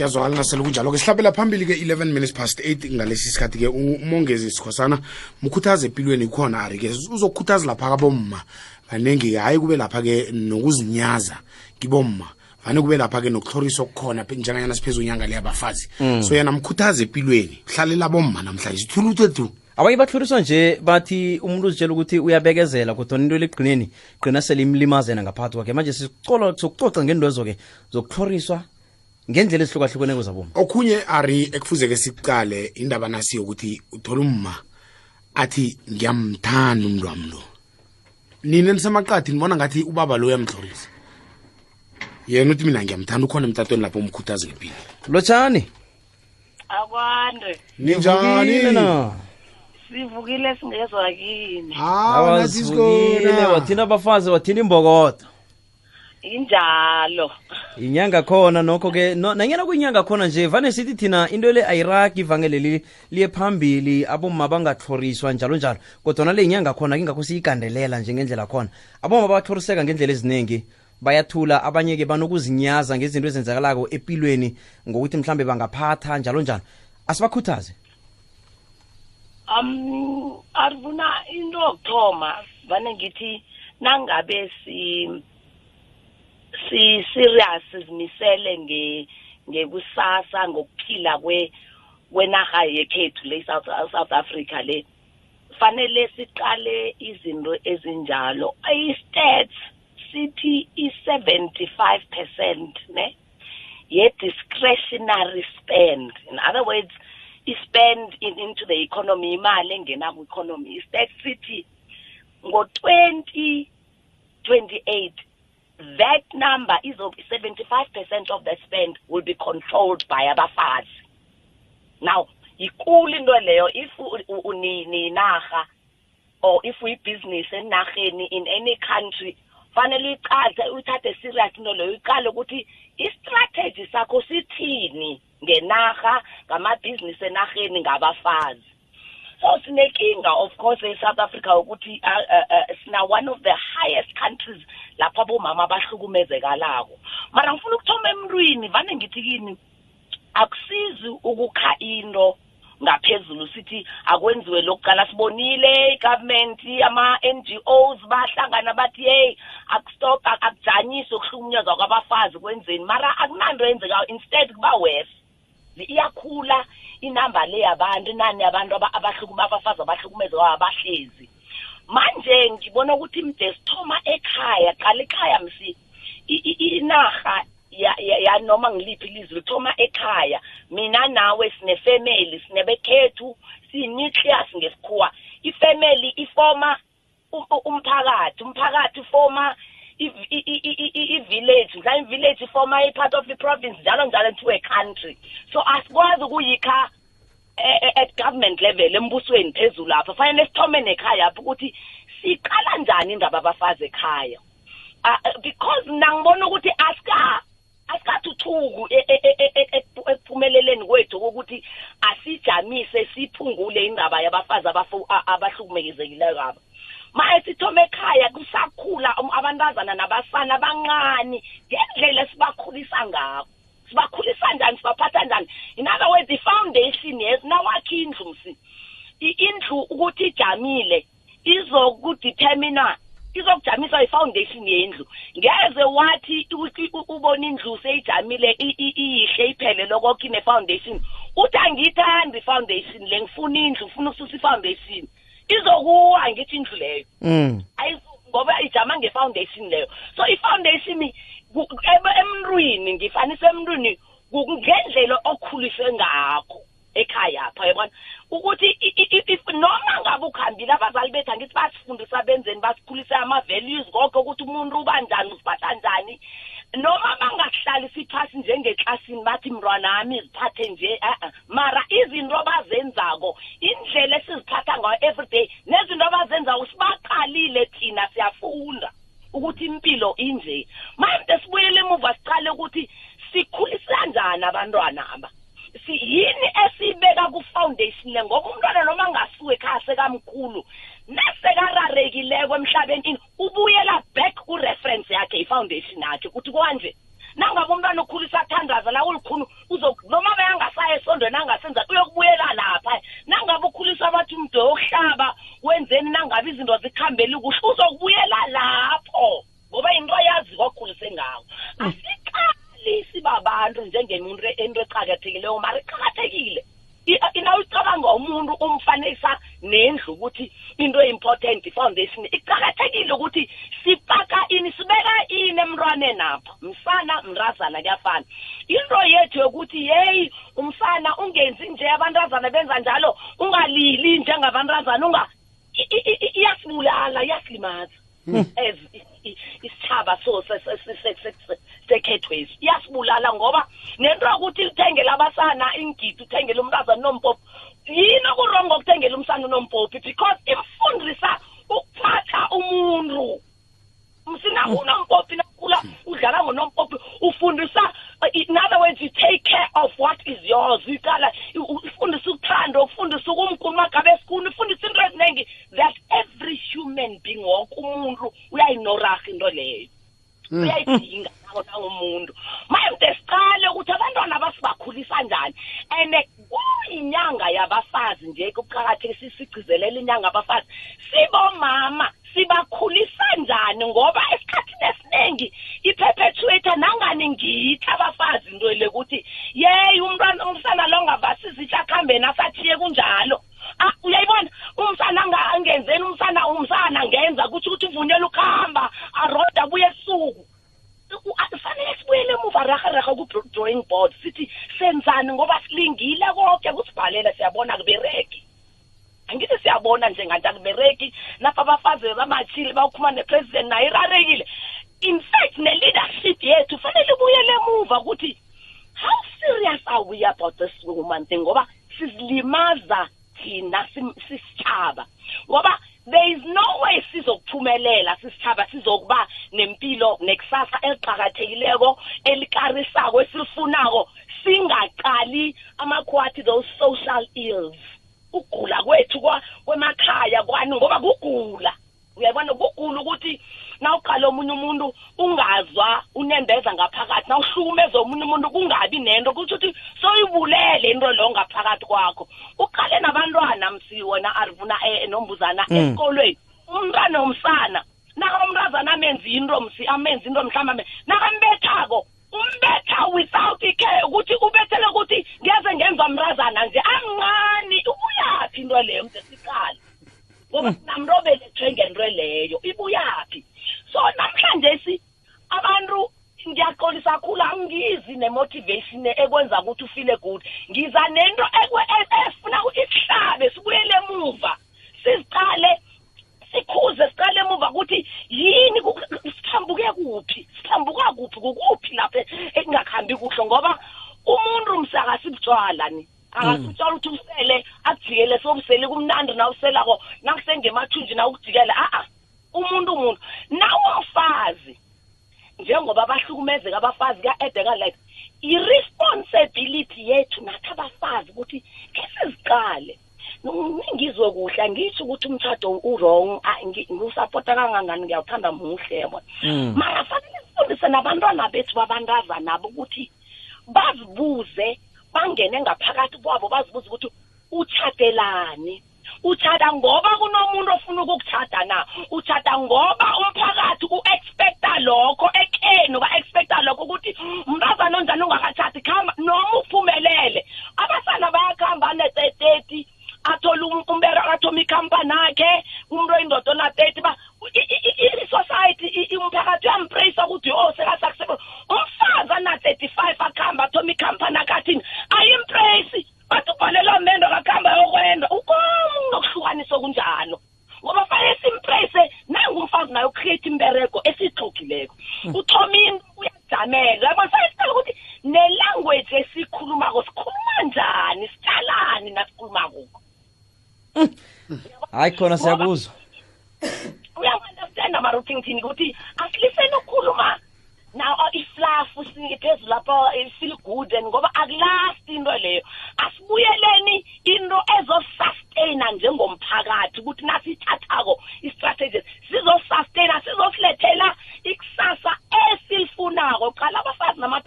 kuyazwakala nasele kunjalo-ke. Sihlabela phambili-ke 11 minutes past 8 ngalesi sikhathi-ke umongezi sikhosana mkhuthaza empilweni khona ari-ke uzokukhuthaza lapha kabomma banengi hayi kube lapha-ke nokuzinyaza kibomma. Vane kube lapha-ke nokuhloriswa okukhona njenganyana siphezu unyanga leyabafazi so yena mkhuthaza empilweni hlalela bomma namhlanje thuluthethu abanye bahluriswa nje bathi umuntu uzitshela ukuthi uyabekezela kodwa into eligqineni gqina sele imlimazena ngaphakathi kwakhe. Manje sokucoca ngendwezo-ke zokuhloriswa ngendlela ezihlukahlukeneko zaboma okhunye ari ekufuze-ke siqale indaba nasi yokuthi uthola umma athi ngiyamthanda umntu wami lo. Nina nisemaqathi nibona ngathi ubaba lo uyamhlorisa. Yena uthi mina ngiyamthanda ukhona emtatweni lapho umkhuthazi ngempilo. Lotshani? Akwande. Ninjani? Na? Sivukile singezwa kini. Awazivukile sikhona wathina abafazi wathina imbokodo injalo. Inyanga khona nokho-ke no, nanyana kuyinyanga khona nje vane sithi thina into le ayiragi ivangeleli liye phambili aboma bangatloriswa njalo njalo. Kodwana le inyanga khona kingakho siyigandelela nje ngendlela khona. Aboma bathloriseka ngendlela eziningi bayathula abanye-ke banokuzinyaza ngezinto ezenzakalako empilweni ngokuthi mhlambe bangaphatha njalo njalo. Asibakhuthaze? Um arivuna into yokuthoma vane ngithi nangabe si si serious sizimisele nge ngekusasa ngokuphila kwe kwenarha yekhethu le South South Africa le. Fanele siqale izinto ezinjalo. I-stats sithi i-75% ne? Ye discretionary spend. In other words i-spend in, into the economy imali engena ku-economy i-stats sithi ngo-2028 that number is of 75% of the spend will be controlled by abafazi. Now ikulu into leyo if ninarha or if uyibhizinisi enarheni in any country fanele uyiqale uyithathe serious into leyo uyiqale ukuthi i-strategy sakho sithini ngenarha ngamabhizinisi enarheni ngabafazi. So sinenkinga of course e-south africa ukuthi uh, uh, uh, sina one of the highest countries lapho abomama abahlukumezekalako mara ngifuna ukuthoma emntwini vane ngithi kini akusizi ukukha into ngaphezulu sithi akwenziwe lokuqala sibonile igovernment ama-ngos bahlangana bathi hey akustop akujanyiswe ukuhlukunyezwa kwabafazi kwenzeni. Mara akunanto eyenzekayo instead kuba worse. Iyakhula inamba le yabantu inani yabantu abahlukuma abafazi abahlukumezeka abahlezi. Manje ngibona ukuthi mde sithoma ekhaya qala ekhaya msi inarha ya noma ngiliphi ilizwe lithoma ekhaya. Mina nawe sinefamily sinebekhethu siyi-nucleus ngesikhuwa. Ifamily ifoma umphakathi umphakathi ifoma i-village mhlawumbe i-village ifoma i-part of i-province njalo njalo into a country. So asikwazi ukuyikha at government level embusweni phezulu lapho fanele sithome nekhaya apho ukuthi siqala njani indaba abafazi ekhaya? Because mina ngibona ukuthi asika asikathuthukhu ekuphumeleleni kwethu kokuthi asijamise siphungule indaba yabafazi abahlukumekezekileyo aba. Maye sithome ekhaya kusakhula abantazana nabafana abancane ngendlela esibakhulisa ngako sibakhulisa njani? Sibaphatha njani? In other words i-foundation yes nawakhe indlu msi indlu ukuthi ijamile izokudetermina izokujamiswa i-foundation yendlu. Ngeze wathi ubona indlu seyijamile iyihle iphele lokokho ine-foundation uthi angiyithandi i-foundation le ngifuna indlu ngifuna ukususa i-foundation izokuwa ngithi indlu leyo. Ngoba ijama nge-foundation leyo. So i-foundation emntwini ngifanisa emntwini ngendlela okhuliswe ngakho ekhaya apha yabona? Ukuthi noma ngabe ukuhambile abazali bethu angithi basifundisa benzeni basikhulise ama-values konke ukuthi umuntu uba njani uziphatha njani. Noma bangahlali siphasi njengeklasini bathi mntwanami ziphathe nje uh mara izinto abazenzako indlela esiziphatha ngayo everyday nezinto abazenzako sibaqalile thina siyafunda ukuthi impilo inje manje sibuyele emuva siqale ukuthi sikhulisa njani abantwana aba si yini esibeka ku-foundation le ngoba umntwana noma angasuke ekhaya sekamkhulu nasekararekileko emhlabeni ubuyela back ku-reference yakhe i-foundation yakhe ukuthi kwanje. Nangabe umntwana ukhulisa athandaza la ulikhulu noma beyangasaya esondweni angasenza uyokubuyela lapha. Nangabe ukhulisa bathi umntu wokuhlaba wenzeni nangabe izinto zikhambeli kuhle uzokubuyela lapho. Ngoba into ayazi kwakhulise ngawo. Asiqali sibabantu njengemuntu into eqakathekileyo mara iqakathekile. Nawucabanga umuntu umfanisa nendlu ukuthi into important foundation. Iqakathekile ukuthi sipaka ini sibeka ini emntwaneni apha. Msana mrazana kuyafana. Into yethu yokuthi yeyi umsana ungenzi nje abantazana benza njalo ungalili njengabantazana unga iyasibulala iyasilimaza. As isithaba so sekhethwesi iyasibulala ngoba nento yokuthi uthengele abasana ingidi uthengele umntazana unompopi yini okurongo ukuthengela umsana unompopi because imfundisa ukuphatha umuntu. Msina unompopi nakhula udlala ngonompopi ufundisa in other words you take care of what is yours. Uqala ufundisa ukuthanda ufundisa ukumkhulu magabe esikhulu ufundisa into eziningi that every human being wonke umuntu uyayinoraha into leyo. Uyayidinga nawo nangumuntu manje siqale ukuthi abantwana basibakhulisa njani? And kuyinyanga yabafazi nje kuqakathekile sigcizelela inyanga yabafazi. Sibomama sibakhulisa njani? Ngoba esikhathini esiningi iperpetuator nangani ngithi abafazi into le ukuthi yeyi umntwana umsana lo ngavasisi akuhambeni asathiye kunjalo. Ah uyayibona? Umsana angenzeni umsana umsana ngenza ukuthi ukuthi uvunyelwe ukuhamba aroda abuye esuku. Fanele sibuyele emuva rahararha ku-drawing board sithi senzani? Ngoba silingile konke kusibhalela. Siyabona kubereki angithi siyabona njenganti akubereki napha abafazi bamachile bawukhuluma nepresident naye irarekile. In fact ne-leadership yethu fanele ibuyele emuva ukuthi how serious are we about this woman thing? Ngoba sizilimaza thina sisithaba ngoba there is no way sizokuphumelela sisithaba sizokuba nempilo nekusasa eliqhakathekileko elikarisako esilifunako. Singaqali amakhwathi those social ills. Ukugula kwethu kwemakhaya kwani? Ngoba kugula. Uyabona kugula ukuthi nawuqala omunye umuntu ungazwa unembeza ngaphakathi nawuhlukumeza omunye umuntu kungabi nento. Kusho ukuthi soyibulele into leyo ngaphakathi kwakho. Uqale nabantwana msi wena arivuna nombuzana esikolweni. Umntwana womsana naka umntazana amenzi into msi amenzi into mhlawumbe nakambethako umbetha without care ukuthi ubethele ukuthi ngeze ngenza mrazana nje amncane ubuyaphi into leyo mntu siqala ngoba namntu obelethwe ngento leyo ibuyaphi? So namhlanje si abantu ngiyaxolisa kakhulu angizi nemotivation ekwenza ukuthi ufile good ngiza nento efuna ukuthi sihlabe sibuyele emuva siziqale sikhuze siqale emuva ukuthi yini siphambuke kuphi? Siphambuka kuphi? Kukuphi lapha ekungakhambi kuhle? Ngoba umuntu msakasibutshwala ni. Akasitshwala ukuthi usele akujikele sobusele kumnandi na uselako nakusengemathunji na ukujikele. A-a umuntu umuntu. Nawumfazi njengoba bahlukumezeka abafazi ka-edeka like i-responsibility yethu nathi abafazi ukuthi ke siziqale. Ngizwe kuhle angisho ukuthi umtshado u-wrong ngiwusapota kangangani? Ngiyawuthanda muhle yabona mara fanele sifundise nabantwana bethu babantazana nabo ukuthi bazibuze bangene ngaphakathi kwabo bazibuze ukuthi utshadelani utshada ngoba kunomuntu ofuna ukukuchada na? Utshada ngoba umphakathi u-expecta lokho ekeni ba-expecta lokho ukuthi umntazana onjani ungakatshadi khamba noma uphumelele. Abasana bayakuhamba ne-thirty athole umbereko athoma ikhampani akhe umuntu oyindoda ona-thirty ba i-society umphakathi uyamprayisa ukuthi o sekasakusebe umfazi ana-thirty-five akuhamba athoma ikhampani akhe athini ayimprayisi bathi ubhalelwa mendo hayi khona siyakuzwa. Uyangu-understanda mara uthi ngithini ukuthi asiliseni ukukhuluma now iflafu phezulu lapha feel good and ngoba akulasti into leyo. Asibuyeleni into ezosustaina njengomphakathi ukuthi nasithathako i-strategies. Sizosustaina sizosilethela ikusasa esilifunako qala abafazi nama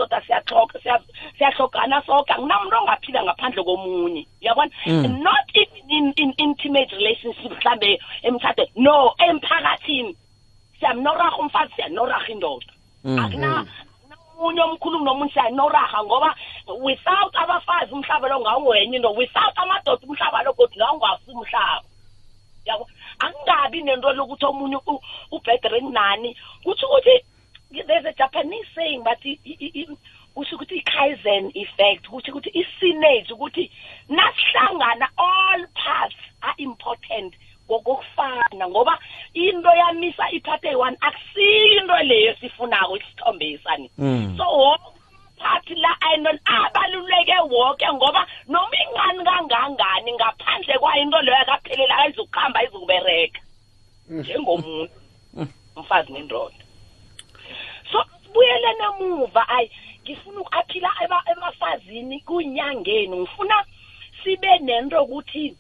soke. Akunamuntu ongaphila ngaphandle komunye. Uyabona? Not mhlambe emthathe no emphakathini. Siyamnoraha umfazi siyanoraha indoda. Akuna omunye omkhulu nomunye siyanoraha ngoba without abafazi umhlaba lo ngawuwenye into without amadoda umhlaba lo kodwa ngawungasi umhlaba. Yabo angabi nento lokuthi omunye ubhedere kunani kutsho ukuthi there's a japanese saying but kusho ukuthi i-kaizen effect kusho ukuthi i-synergy ukuthi nasihlangana all parts are important. Ngokufana ngoba into yamisa iphathe eyi-one akusiyo into leyo sifunako isithombe esani Mm. so phathi la ayinon abaluleke wonke ngoba noma ingani kangangani ngaphandle kwayo into leyo akaphelela ayizukuhamba ayizukubereka njengomuntu. Umfazi nendoda. So sibuyele namuva ayi ngifuna uku-aphila eba- ebafazini kunyangeni ngifuna sibe nento ukuthi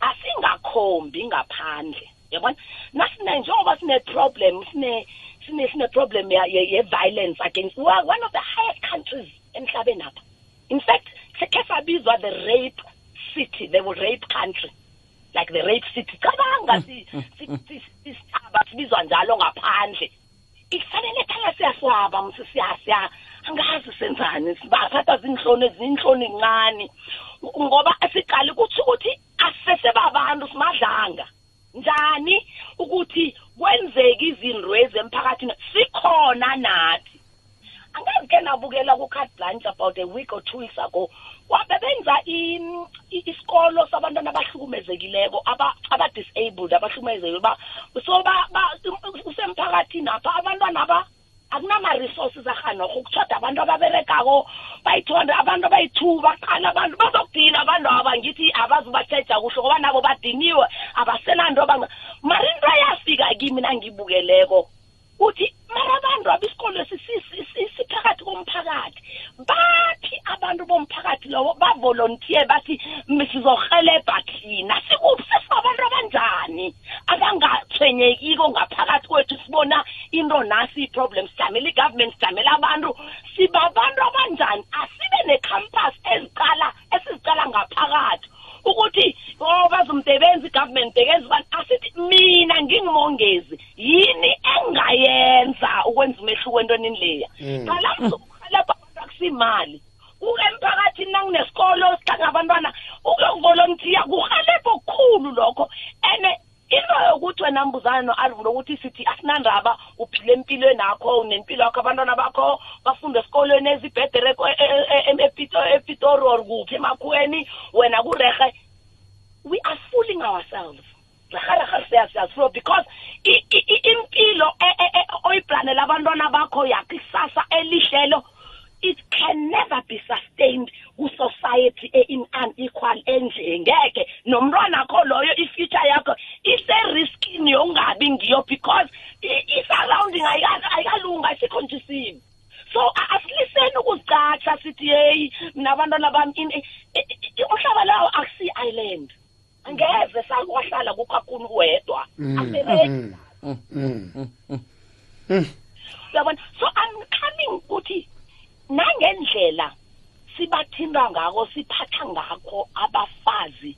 asingakhombi ngaphandle yabona? Nasine njengoba sine-problem sine sine sine-problem ye- ye- ye-violence against one of the highest countries emhlabeni apha. In fact sekhe sabizwa the rape city the rape country like the rape city. Cabanga si- si- si- isithaba sibizwa njalo ngaphandle. Ifanele khaya siyaswaba msi siyasya angazi senzani sibaphatha zinhloni zinhloni ncane ngoba siqali ukuthi ukuthi asisesebabantu simadlanga. Njani? Ukuthi kwenzeka izinto ezemphakathini sikhona nathi. Angazi ke nabukela ku-card blanche about a week or two weeks ago. Wabebenza i- i- isikolo sabantwana abahlukumezekileko aba- aba-disabled abahlukumezekile. Ba so usemphakathini apha abantwana aba akunama-resources arhanorho ukuthoda abantu ababeregako bayi-two abantu abayi-two baqala abantu bazokudina abantu aba ngithi abazubatshetsha kuhle ngoba nabo badiniwe abasenanto banga. Mara into yafika kimi nangibukeleko uthi mara abantu abesikolo siphakathi komphakathi bathi abantu bomphakathi lowo bavolontiye bathi "M- sizohelebha thina sikuphi? Sesibabantu abanjani abangathwenyekiko ngaphakathi kwethu sibona into nasi i-problem sijamela i-government sijamela abantu sibabantu abanjani? Asibe ne-campus eziqala esizicala ngaphakathi. Ukuthi oh bazumsebenzi i-government bekenza ubani? Asithi mina ngingimongezi yini engayenza ukwenza umehluko entwenini leya? Qala mzukuhelebha abantu akusimali uke emphakathini nanginesikolo sihlanga abantwana ukuyovolontiya kuhelebha okukhulu lokho and into yokuthi wena mbuzane no-alvin ukuthi sithi asinandaba uphile empilweni akho unempilo yakho abantwana bakho bafunda esikolweni ezibhedere epitori or kuphi emakhuweni wena kurehe we are fooling ourselves. Raharahar siyasiyasiflo because impilo e- e- e- oyiplanela abantwana bakho yakho isasa elihlelo it can never be sustained ku-society e-unequal enje ngeke nomntwana akho loyo i-future yakho ise-riskini yokungabi ngiyo because i-surrounding ayika- ayikalunga ayisikho ntshisini so asiliseni ukuzicatsha sithi yeyi mna abantwana bami i- i- i- umhlaba lawo akusiyi-island angeze sakwahlala kukhakuni wedwa Abereki. uyabona? So i'm coming ukuthi nangendlela sibathinta ngako siphatha ngakho abafazi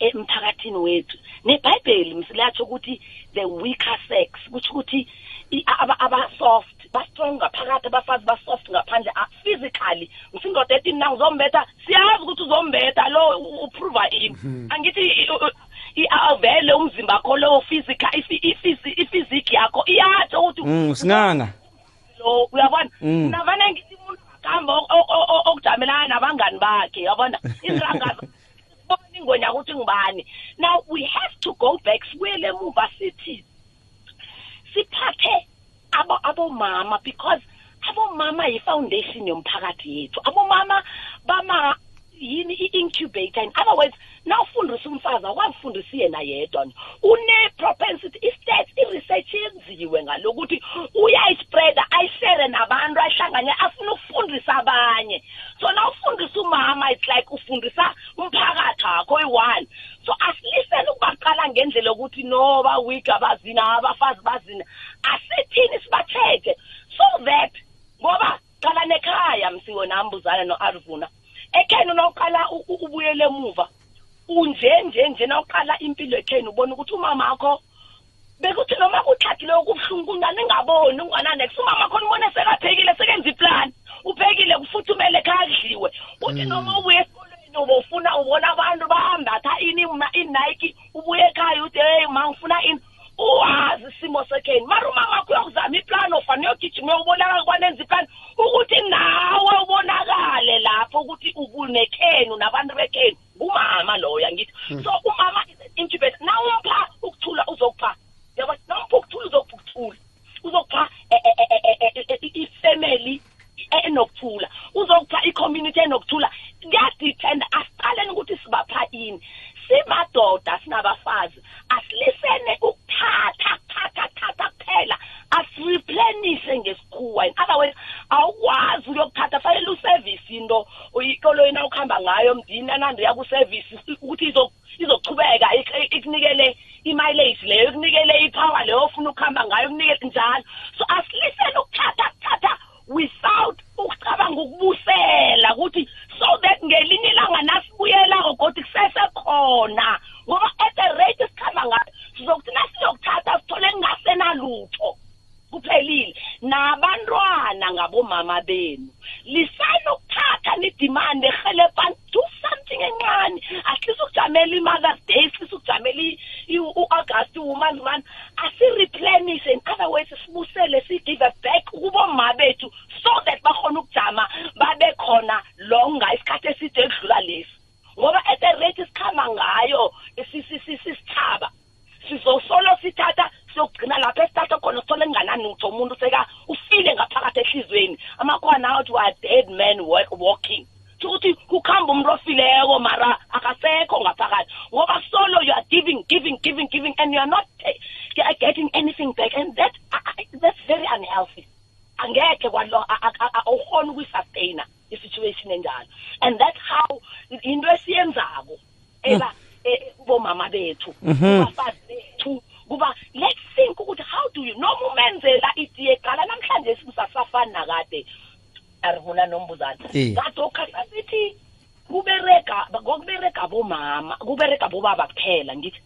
emphakathini wethu. Nebhayibheli msilatsho ukuthi the weaker sex kutsho ukuthi aba-soft ba-strong ngaphakathi abafazi ba-soft ngaphandle ah, physically ngisindoda ethi mna uzombetha siyazi ukuthi uzombetha lo u- uprova ini angithi i- u- i- a- vele umzimba akho lo physical ifi- ifizi- ifiziki yakho iyatsho ukuthi Mm, singanga lo uyabona? Mm. navane ngithi umuntu akahamba o- o- o- o- okujamelana nabangani bakhe yabona iziranga bona ingonya ukuthi ngibani now we have to go back sibuyele emuva sithi siphathe abo abomama because abomama yi-foundation yomphakathi yethu. Abomama bama yini i-incubator. In other words nawufundisa umfazi akwazifundisa yena yedwa. Une-propensity i-stats i-research yenziwe ngalokuthi uyayispreada ayishere nabantu ayihlanganye afuna ukufundisa abanye. So nawufundisa umama it's like ufundisa umphakathi wakho oyi-one. So asiliseni ukubaqala ngendlela yokuthi no bawig abazina abafazi bazina asithini sibathethe so that ngoba qala nekhaya msiwe nambuzana no-arvuna ekheni nawuqala u- u- ubuyele emuva unje nje nje nawuqala impilo ekheni ubona ukuthi umama akho bekuthi noma kuthathile okubuhlungu kunjani engaboni ungananex umama khona ubone sekaphekile sekenza iplani uphekile kufuthumele ekhaya kudliwe. Uthi noma ubuye esikolweni ubofuna ubona abantu bahambatha ini ma- inike ubuye ekhaya uthi hey ma ngifuna ini. Uwazi isimo sekheni mara umama akho uyokuzama iplani ofana uyogijima uyobonakala kwanenza iplani ukuthi nawe ubonakale lapho ukuthi ubunekhenu nabantu bekhenu ngumama loyo angithi so umama is an incubator nawumpha ukuthula uzokupha yabo nampha ukuthula uzokupha ukuthula uzokupha eh, eh, eh, eh, eh, eh, i-family enokuthula uzokupha i-community enokuthula kuyadependa asiqaleni ukuthi sibapha ini simadoda sinabafazi asilisene ukuthatha thatha thatha kuphela asireplenishe ngesikhuwa in other words awukwazi ukuyokuthatha fanele uservice into ikoloyini awukuhamba ngayo mdini anandi uyakuservice ukuthi izo- izochubeka ik- ikunikele i-mileage leyo ikunikele i-power leyo ofuna ukuhamba ngayo kunikele njalo. So asilisene ukuthatha kuthatha without ukucabanga ukubusela ukuthi so that ngelinye ilanga nasibuyelako kodwa kusesekhona ngoba at the rate esikhamba ngayo sizokuthi nasiyokuthatha sithole kungasenalutho kuphelile nabantwana ngabomama benu lisanokuthatha nidimande ehelebhani do something encane. Asilise ukujamela i-mothers day silise ukujamela u-august woman's month asireplanishe in other words sibusele siyigive back kuboma bethu so that bakhona ukujama babe khona longa isikhathi eside edlula lesi ngoba at the rate esikhamba ngayo isi- si- si- sisithaba sizosolo sithatha siyogcina lapho esithatha khona sithole kungananutho umuntu seka ufile ngaphakathi ehliziyweni amakhwana athi we are dead man wa- walking ukuthi kukhamba umuntu ofileko mara akasekho ngaphakathi ngoba solo you are giving giving giving giving and you are not eh, getting anything back and that I- I- that's very unhealthy angekhe kwalo awukhona ukuyisustain i-situation enjalo and that's how into esiyenzako eba eh, bomama bethu kubafazi bethu kuba let's think ukuthi how do you noma umenzela itiye qala namhlanje sikusasafani nakade. Arivuna nombuzana Eh. kade okhasa sithi kubereka kokubereka bomama kubereka bobaba kuphela ngithi.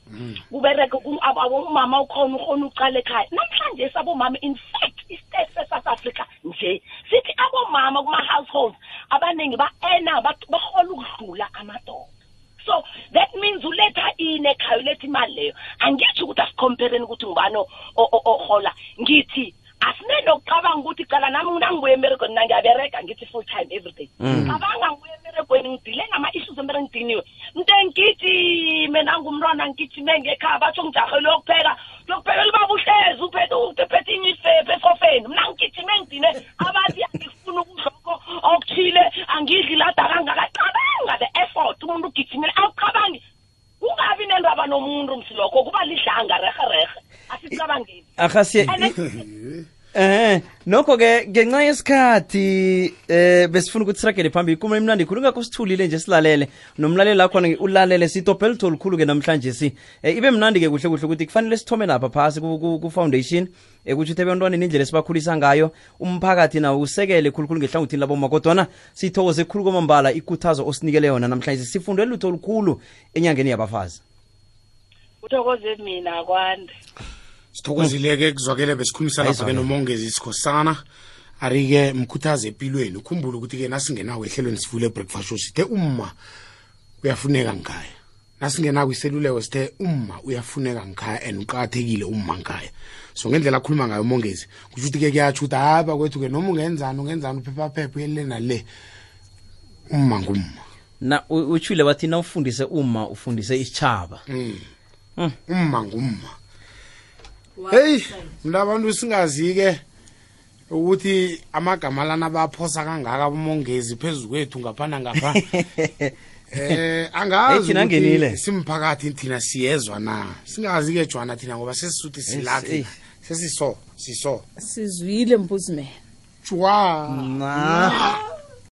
Kubereka ku- abo- abo- umama ukhona ukhona uqala ekhaya. Namhlanje sabomama in o- o- o- ohola. Ngithi asinenokucabanga ukuthi cala nami nangibuye emberegweni nangiyaberega ngithi full time every day mm. cabanga ngibuye emberegweni ngidile nama-issues embere ngidiniwe mntu ngigijime nangumntwana ngigijime ngekhaya batsho ngijahele yokupheka yokuphekela ubaba uhlezi uphethe inyisifepe esofeni. Mna ngigijime ngidine abathi angifuni ukudlokho okuthile angidli lada kangaka cabanga the effort. Umuntu ugijimile awucabangi kungabi nendaba nomuntu msilokho kuba lidlanga rehererhe asicabangeli. eh nokho ke ngenxa yesikhathi eh besifuna ukuthi siragele phambili kuma imnandi khulu ngakho sithulile nje silalele. Nomlaleli lakhona ulalele sitophe litho likhulu ke namhlanje si. Eh, ibe mnandi ke kuhle kuhle ukuthi kufanele sithome lapha phasi ku- foundation ukuthi uthi ebantwaneni indlela esibakhulisa ngayo. Umphakathi nawo usekele khulukhulu ngehlangothini laboma kodwana sithokoze khulu kwamambala ikhuthazo osinikele yona namhlanje. Sifunde lutho olukhulu enyangeni yabafazi. Uthokoze mina kwande. Sithokozile-ke kuzwakele besikhulumisa lapha-ke Ayizwakele. nomongezi sikhosana ari-ke mkhuthaze empilweni ukhumbule ukuthi-ke nasingenawo ehlelweni sivule breakfast show sithe umma uyafuneka ngikhaya. Nasingenako iseluleko sithe umma uyafuneka ngikhaya and uqakathekile umma ngikhaya. So ngendlela akhuluma ngayo umongezi kusho ukuthi-ke kuyatsho ukuthi haba kwethu-ke noma ungenzani ungenzani uphephaphepha uyelele nale. Umma ngumma. Na utshile wathi na ufundise uma ufundise isitshaba umma ngumma. Heyi mntu abantu singazi-ke ukuthi amagama lana baphosa kangaka bomongezi phezu kwethu ngapha nangapha. Eh angazi ukuthi simphakathi thina siyezwa na? Singazi-ke jwana thina ngoba sesisuthi silathi. Sesiso siso. Sizwile mbuzimela jwa. Na